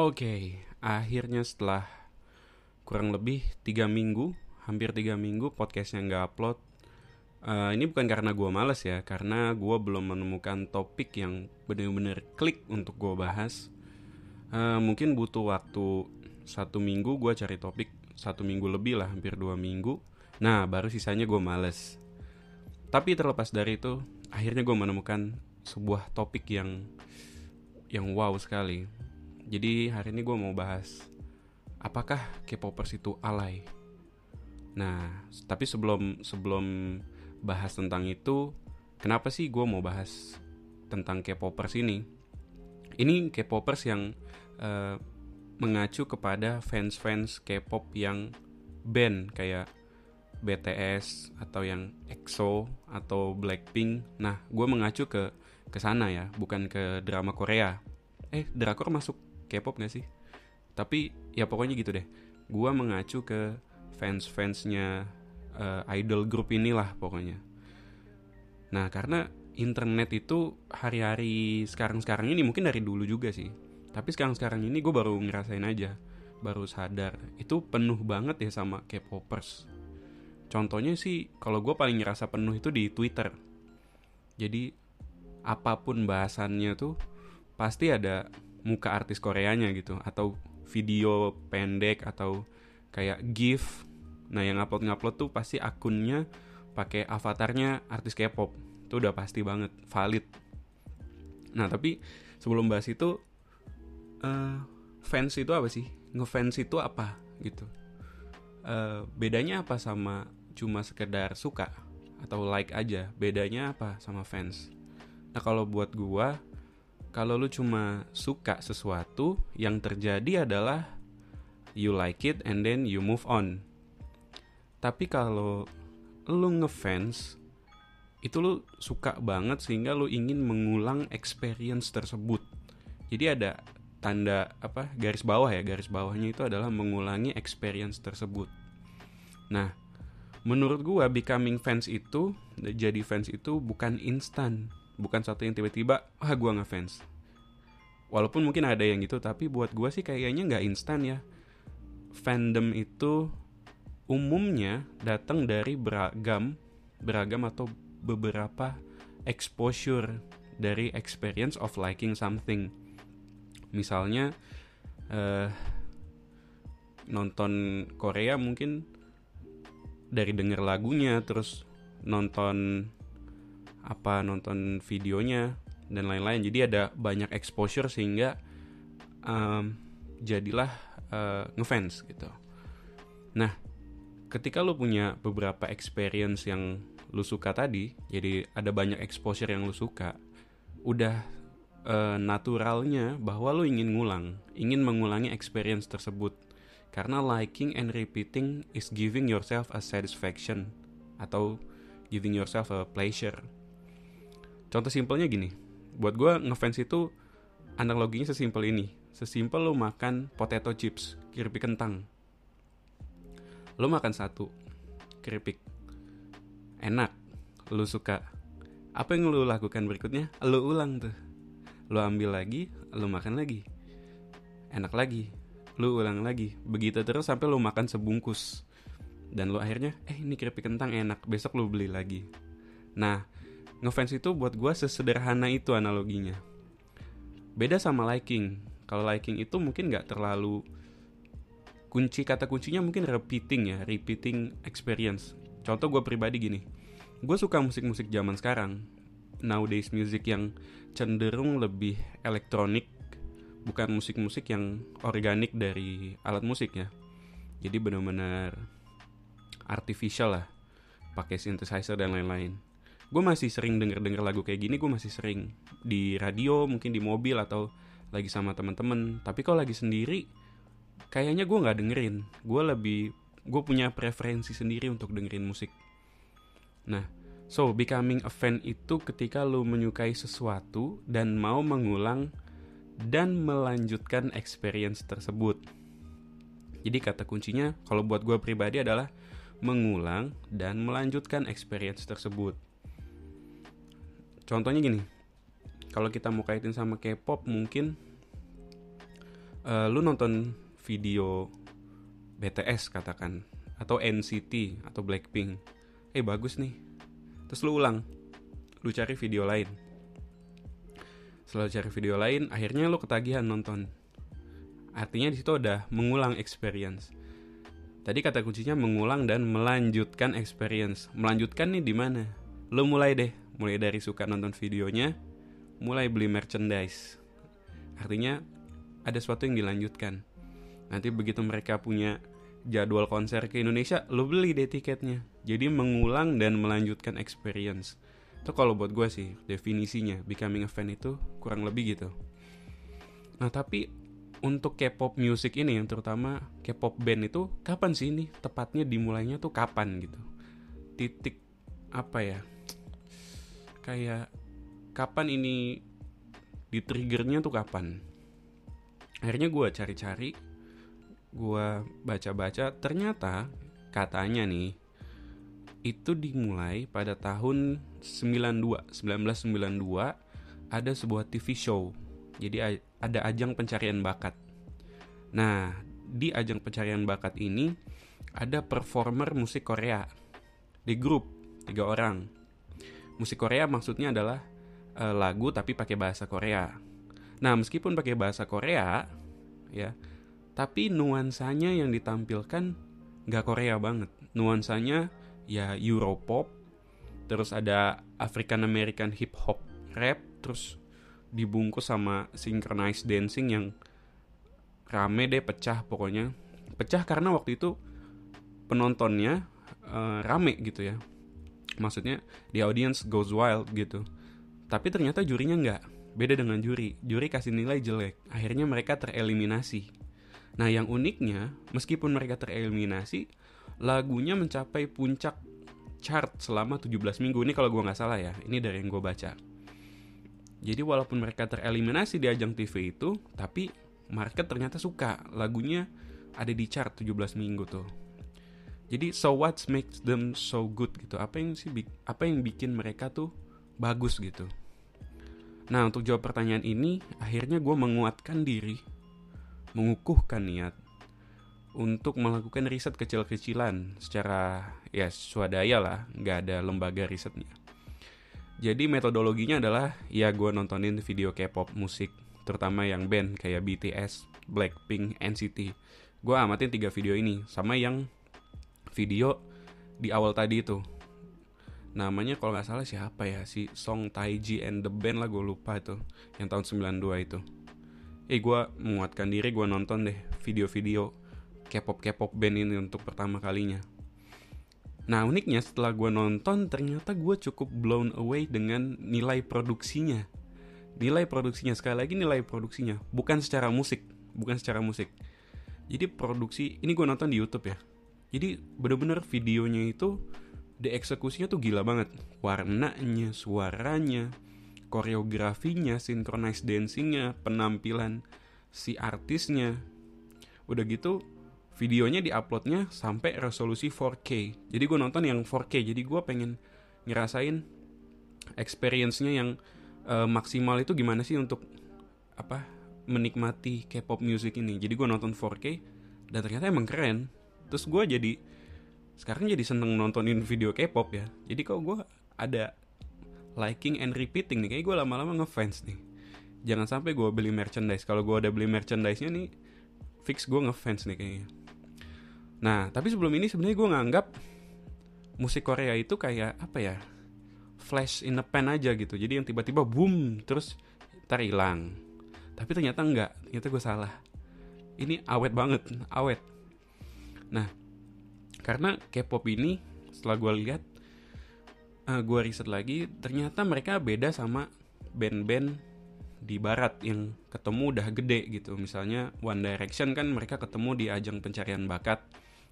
Oke, akhirnya setelah kurang lebih tiga minggu, hampir tiga minggu podcastnya nggak upload. Uh, ini bukan karena gue males ya, karena gue belum menemukan topik yang bener-bener klik untuk gue bahas. Uh, mungkin butuh waktu satu minggu gue cari topik, satu minggu lebih lah, hampir dua minggu. Nah, baru sisanya gue males. Tapi terlepas dari itu, akhirnya gue menemukan sebuah topik yang yang wow sekali. Jadi hari ini gue mau bahas apakah K-popers itu alay. Nah, tapi sebelum sebelum bahas tentang itu, kenapa sih gue mau bahas tentang K-popers ini? Ini K-popers yang uh, mengacu kepada fans-fans K-pop yang band kayak BTS atau yang EXO atau Blackpink. Nah, gue mengacu ke ke sana ya, bukan ke drama Korea. Eh, drakor masuk K-pop gak sih? Tapi ya pokoknya gitu deh. Gue mengacu ke fans-fansnya uh, idol group inilah pokoknya. Nah, karena internet itu hari-hari sekarang-sekarang ini mungkin dari dulu juga sih. Tapi sekarang-sekarang ini gue baru ngerasain aja, baru sadar itu penuh banget ya sama K-popers Contohnya sih kalau gue paling ngerasa penuh itu di Twitter. Jadi apa pun bahasannya tuh pasti ada muka artis Koreanya gitu atau video pendek atau kayak GIF. Nah, yang upload-ngupload tuh pasti akunnya pakai avatarnya artis K-pop. Itu udah pasti banget valid. Nah, tapi sebelum bahas itu uh, fans itu apa sih? Ngefans itu apa gitu? Uh, bedanya apa sama cuma sekedar suka atau like aja bedanya apa sama fans nah kalau buat gua kalau lu cuma suka sesuatu yang terjadi adalah you like it and then you move on. Tapi kalau lu ngefans itu lu suka banget sehingga lu ingin mengulang experience tersebut. Jadi ada tanda apa garis bawah ya garis bawahnya itu adalah mengulangi experience tersebut. Nah menurut gua becoming fans itu jadi fans itu bukan instan bukan satu yang tiba-tiba ah gua nggak fans walaupun mungkin ada yang gitu tapi buat gua sih kayaknya nggak instan ya. Fandom itu umumnya datang dari beragam beragam atau beberapa exposure dari experience of liking something. Misalnya uh, nonton Korea mungkin dari denger lagunya terus nonton apa nonton videonya dan lain-lain. Jadi ada banyak exposure sehingga um, jadilah uh, ngefans gitu. Nah ketika lu punya beberapa experience yang lu suka tadi jadi ada banyak exposure yang lu suka udah uh, naturalnya bahwa lu ingin ngulang ingin mengulangi experience tersebut. Karena liking and repeating is giving yourself a satisfaction atau giving yourself a pleasure. Contoh simpelnya gini, buat gue ngefans itu analoginya sesimpel ini. Sesimpel lo makan potato chips, keripik kentang. Lo makan satu keripik, enak, lo suka. Apa yang lo lakukan berikutnya? Lo ulang tuh. Lo ambil lagi, lo makan lagi. Enak lagi, lu ulang lagi begitu terus sampai lu makan sebungkus dan lu akhirnya eh ini keripik kentang enak besok lu beli lagi nah ngefans itu buat gue sesederhana itu analoginya. Beda sama liking. Kalau liking itu mungkin nggak terlalu kunci kata kuncinya mungkin repeating ya repeating experience. Contoh gue pribadi gini gue suka musik-musik zaman sekarang. Nowadays music yang cenderung lebih elektronik bukan musik-musik yang organik dari alat musik ya. Jadi benar-benar artificial lah pakai synthesizer dan lain-lain gue masih sering denger-denger lagu kayak gini gue masih sering di radio mungkin di mobil atau lagi sama teman-teman tapi kalau lagi sendiri kayaknya gue nggak dengerin gue lebih gue punya preferensi sendiri untuk dengerin musik nah so becoming a fan itu ketika lo menyukai sesuatu dan mau mengulang dan melanjutkan experience tersebut. Jadi kata kuncinya kalau buat gue pribadi adalah mengulang dan melanjutkan experience tersebut. Contohnya gini, kalau kita mau kaitin sama K-pop mungkin uh, lu nonton video BTS katakan atau NCT atau Blackpink eh bagus nih. Terus lu ulang lu cari video lain. Selalu cari video lain akhirnya lu ketagihan nonton. Artinya di situ udah mengulang experience. Tadi kata kuncinya mengulang dan melanjutkan experience. Melanjutkan nih di mana? Lu mulai deh mulai dari suka nonton videonya mulai beli merchandise. Artinya ada sesuatu yang dilanjutkan. Nanti begitu mereka punya jadwal konser ke Indonesia lo beli deh tiketnya. Jadi mengulang dan melanjutkan experience. Itu kalau buat gue sih definisinya becoming a fan itu kurang lebih gitu. Nah tapi untuk K-pop music ini yang terutama K-pop band itu kapan sih ini? Tepatnya dimulainya tuh kapan gitu? Titik apa ya kayak kapan ini di triggernya tuh kapan? Akhirnya gue cari-cari gue baca-baca ternyata katanya nih itu dimulai pada tahun 92 1992 ada sebuah TV show. Jadi ada ajang pencarian bakat. Nah di ajang pencarian bakat ini ada performer musik Korea. Di grup tiga orang musik Korea maksudnya adalah uh, lagu tapi pakai bahasa Korea. Nah meskipun pakai bahasa Korea ya tapi nuansanya yang ditampilkan nggak Korea banget. Nuansanya ya Europop terus ada African American hip hop rap terus dibungkus sama synchronized dancing yang rame deh pecah pokoknya. Pecah karena waktu itu penontonnya uh, rame gitu ya maksudnya the audience goes wild gitu. Tapi ternyata jurinya nggak. Beda dengan juri. Juri kasih nilai jelek. Akhirnya mereka tereliminasi. Nah, yang uniknya, meskipun mereka tereliminasi, lagunya mencapai puncak chart selama 17 minggu. Ini kalau gue nggak salah ya, ini dari yang gue baca. Jadi walaupun mereka tereliminasi di ajang TV itu, tapi market ternyata suka. Lagunya ada di chart 17 minggu tuh. Jadi so what makes them so good gitu? Apa yang sih apa yang bikin mereka tuh bagus gitu? Nah untuk jawab pertanyaan ini, akhirnya gue menguatkan diri mengukuhkan niat untuk melakukan riset kecil-kecilan secara ya swadaya lah, nggak ada lembaga risetnya. Jadi metodologinya adalah ya gue nontonin video K-pop musik, terutama yang band kayak BTS, Blackpink, NCT. Gue amatin tiga video ini, sama yang video di awal tadi itu. Namanya kalau nggak salah siapa ya, si Song Taiji and the Band lah gue lupa itu, yang tahun 92 itu eh gue menguatkan diri gue nonton deh video-video K-pop K-pop band ini untuk pertama kalinya. Nah uniknya setelah gue nonton ternyata gue cukup blown away dengan nilai produksinya. Nilai produksinya sekali lagi nilai produksinya bukan secara musik, bukan secara musik. Jadi produksi ini gue nonton di YouTube ya. Jadi bener-bener videonya itu dieksekusinya tuh gila banget. Warnanya, suaranya, koreografinya, synchronized dancingnya, penampilan si artisnya. Udah gitu videonya diuploadnya sampai resolusi 4K. Jadi gue nonton yang 4K. Jadi gue pengen ngerasain experience-nya yang uh, maksimal itu gimana sih untuk apa menikmati K-pop music ini. Jadi gue nonton 4K dan ternyata emang keren. Terus gue jadi sekarang jadi seneng nontonin video K-pop ya. Jadi kok gue ada liking and repeating nih. Kayak gue lama-lama ngefans nih. Jangan sampai gue beli merchandise. Kalau gue udah beli merchandise-nya nih fix gue ngefans nih kayaknya. Nah tapi sebelum ini sebenarnya gue nganggap musik Korea itu kayak apa ya? Flash in the pan aja gitu. Jadi yang tiba-tiba boom terus ntar hilang. Tapi ternyata enggak. Ternyata gue salah. Ini awet banget. Awet nah karena K-pop ini setelah gue lihat uh, eh, gue riset lagi ternyata mereka beda sama band-band di barat yang ketemu udah gede gitu. Misalnya One Direction kan mereka ketemu di ajang pencarian bakat.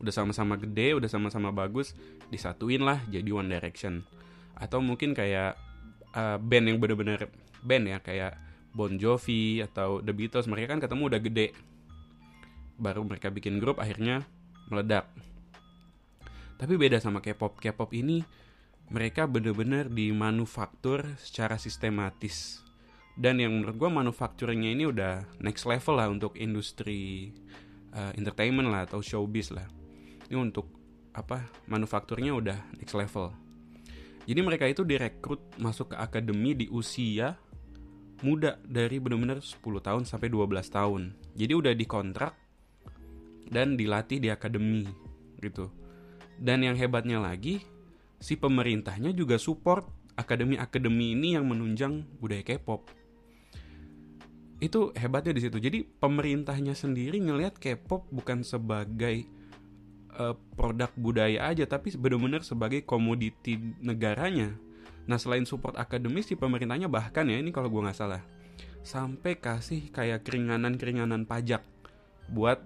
Udah sama-sama gede udah sama-sama bagus disatuin lah jadi One Direction. Atau mungkin kayak uh, band yang bener-bener band ya kayak Bon Jovi atau The Beatles mereka kan ketemu udah gede. Baru mereka bikin grup akhirnya meledak. Tapi beda sama K-pop. K-pop ini mereka benar-benar dimanufaktur secara sistematis. Dan yang menurut gue manufacturingnya ini udah next level lah untuk industri uh, entertainment lah atau showbiz lah. Ini untuk apa manufakturnya udah next level. Jadi mereka itu direkrut masuk ke akademi di usia muda dari benar-benar 10 tahun sampai 12 tahun. Jadi udah dikontrak dan dilatih di akademi gitu. Dan yang hebatnya lagi, si pemerintahnya juga support akademi-akademi ini yang menunjang budaya K-pop. Itu hebatnya di situ. Jadi pemerintahnya sendiri ngelihat K-pop bukan sebagai uh, produk budaya aja, tapi benar-benar sebagai komoditi negaranya Nah selain support akademis si pemerintahnya bahkan ya ini kalau gue nggak salah sampai kasih kayak keringanan-keringanan pajak buat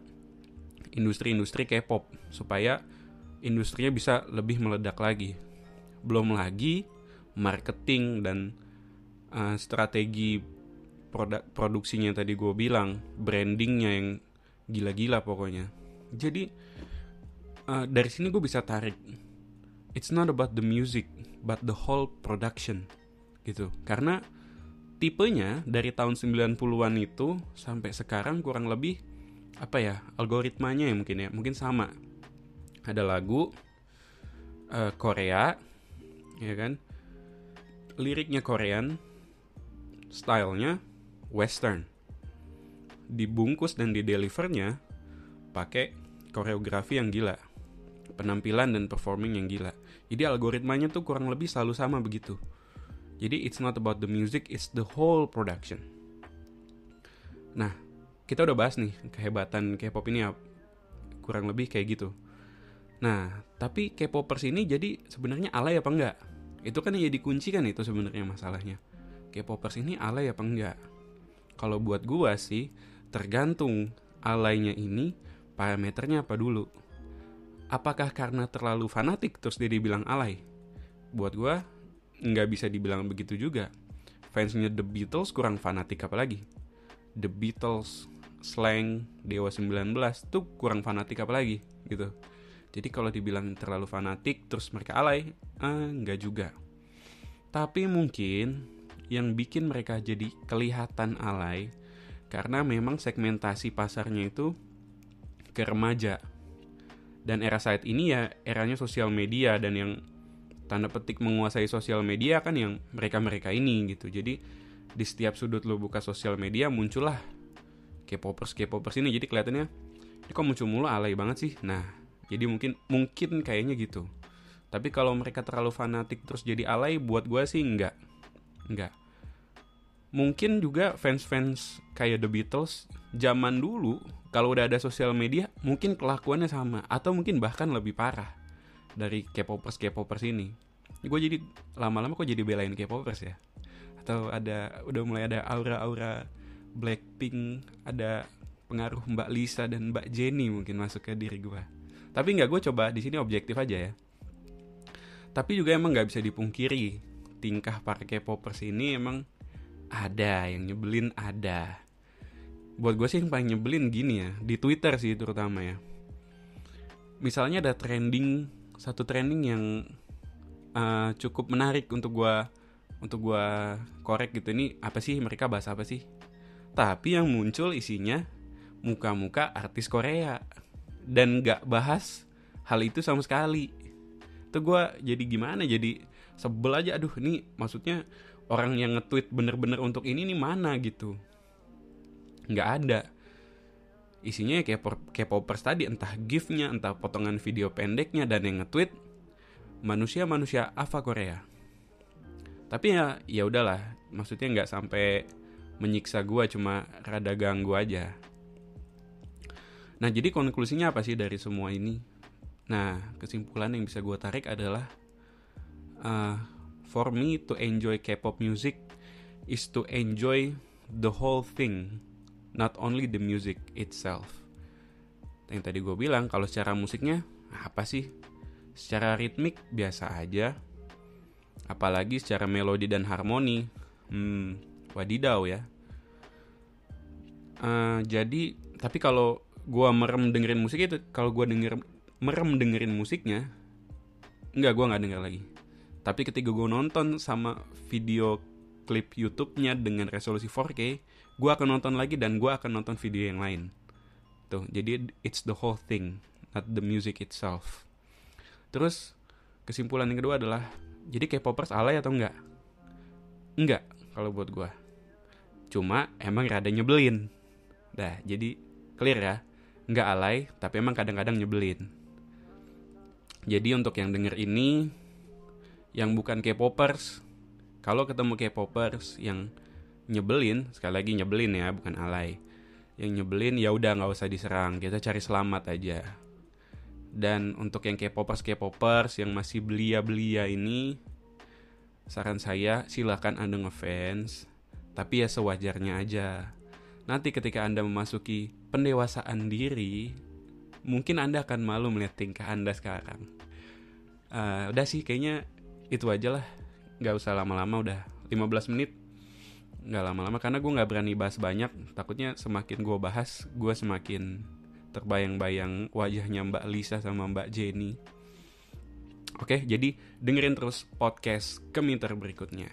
industri-industri K-pop supaya industrinya bisa lebih meledak lagi. Belum lagi marketing dan uh, strategi produk produksinya tadi gue bilang, brandingnya yang gila-gila pokoknya. Jadi uh, dari sini gue bisa tarik, it's not about the music, but the whole production gitu. Karena tipenya dari tahun 90-an itu sampai sekarang kurang lebih apa ya algoritmanya ya mungkin ya. Mungkin sama. Ada lagu uh, Korea ya kan? Liriknya Korean stylenya Western. Dibungkus dan didelivernya pakai koreografi yang gila penampilan dan performing yang gila. Jadi algoritmanya tuh kurang lebih selalu sama begitu. Jadi it's not about the music, it's the whole production. Nah, kita udah bahas nih kehebatan K-pop ini ya kurang lebih kayak gitu. Nah, tapi K-popers ini jadi sebenarnya alay apa enggak? Itu kan yang jadi kunci kan itu sebenarnya masalahnya. K-popers ini alay apa enggak? Kalau buat gua sih tergantung alaynya ini parameternya apa dulu apakah karena terlalu fanatik terus dia dibilang alay? Buat gue nggak bisa dibilang begitu juga. Fansnya The Beatles kurang fanatik apalagi. The Beatles, slang, Dewa 19 tuh kurang fanatik apalagi gitu. Jadi kalau dibilang terlalu fanatik terus mereka alay, ah nggak juga. Tapi mungkin yang bikin mereka jadi kelihatan alay karena memang segmentasi pasarnya itu ke remaja dan era saat ini ya eranya sosial media dan yang tanda petik menguasai sosial media kan yang mereka-mereka ini gitu. Jadi di setiap sudut lo buka sosial media muncullah K-popers K-popers ini jadi kelihatannya ini kok muncul mulu alay banget sih. Nah, jadi mungkin mungkin kayaknya gitu. Tapi kalau mereka terlalu fanatik terus jadi alay buat gue sih enggak. Enggak. Mungkin juga fans-fans kayak The Beatles zaman dulu kalau udah ada sosial media mungkin kelakuannya sama atau mungkin bahkan lebih parah dari K-popers K-popers ini. Gue jadi lama-lama kok jadi belain K-popers ya. Atau ada udah mulai ada aura-aura Blackpink, ada pengaruh Mbak Lisa dan Mbak Jenny mungkin masuk ke diri gue. Tapi nggak gue coba di sini objektif aja ya. Tapi juga emang nggak bisa dipungkiri tingkah para K-popers ini emang ada yang nyebelin ada buat gue sih yang paling nyebelin gini ya di Twitter sih terutama ya misalnya ada trending satu trending yang uh, cukup menarik untuk gue untuk gue korek gitu ini apa sih mereka bahas apa sih tapi yang muncul isinya muka-muka artis Korea. Dan gak bahas hal itu sama sekali. Itu gue jadi gimana? Jadi sebel aja aduh ini maksudnya orang yang nge-tweet bener-bener untuk ini nih mana? Gitu. Nggak ada. Isinya ya kayak K-popers tadi entah gifnya entah potongan video pendeknya dan yang nge-tweet manusia-manusia Ava Korea. Tapi ya ya udahlah. Maksudnya nggak sampai menyiksa gue cuma rada ganggu aja nah jadi konklusinya apa sih dari semua ini nah kesimpulan yang bisa gue tarik adalah uh, for me to enjoy K-pop music is to enjoy the whole thing not only the music itself. Yang tadi gue bilang, kalau secara musiknya, apa sih? Secara ritmik biasa aja. Apalagi secara melodi dan harmoni, hmm, wadidaw ya. Uh, jadi, tapi kalau gue merem dengerin musik itu, kalau gue denger merem dengerin musiknya, enggak gue nggak denger lagi. Tapi ketika gue nonton sama video klip YouTube-nya dengan resolusi 4K, gue akan nonton lagi dan gue akan nonton video yang lain. Tuh, jadi it's the whole thing, not the music itself. Terus kesimpulan yang kedua adalah, jadi K-popers alay atau enggak? Enggak, kalau buat gue. Cuma emang rada nyebelin. Dah, jadi clear ya. Enggak alay, tapi emang kadang-kadang nyebelin. Jadi untuk yang denger ini, yang bukan K-popers, kalau ketemu K-popers yang nyebelin, sekali lagi nyebelin ya, bukan alay. Yang nyebelin ya udah nggak usah diserang, kita cari selamat aja. Dan untuk yang K-popers K-popers yang masih belia-belia ini, saran saya silakan Anda ngefans, tapi ya sewajarnya aja. Nanti ketika Anda memasuki pendewasaan diri, mungkin Anda akan malu melihat tingkah Anda sekarang. Uh, udah sih kayaknya itu aja lah nggak usah lama-lama udah 15 menit nggak lama-lama karena gue nggak berani bahas banyak takutnya semakin gue bahas gue semakin terbayang-bayang wajahnya Mbak Lisa sama Mbak Jenny Oke, jadi dengerin terus podcast Keminter berikutnya.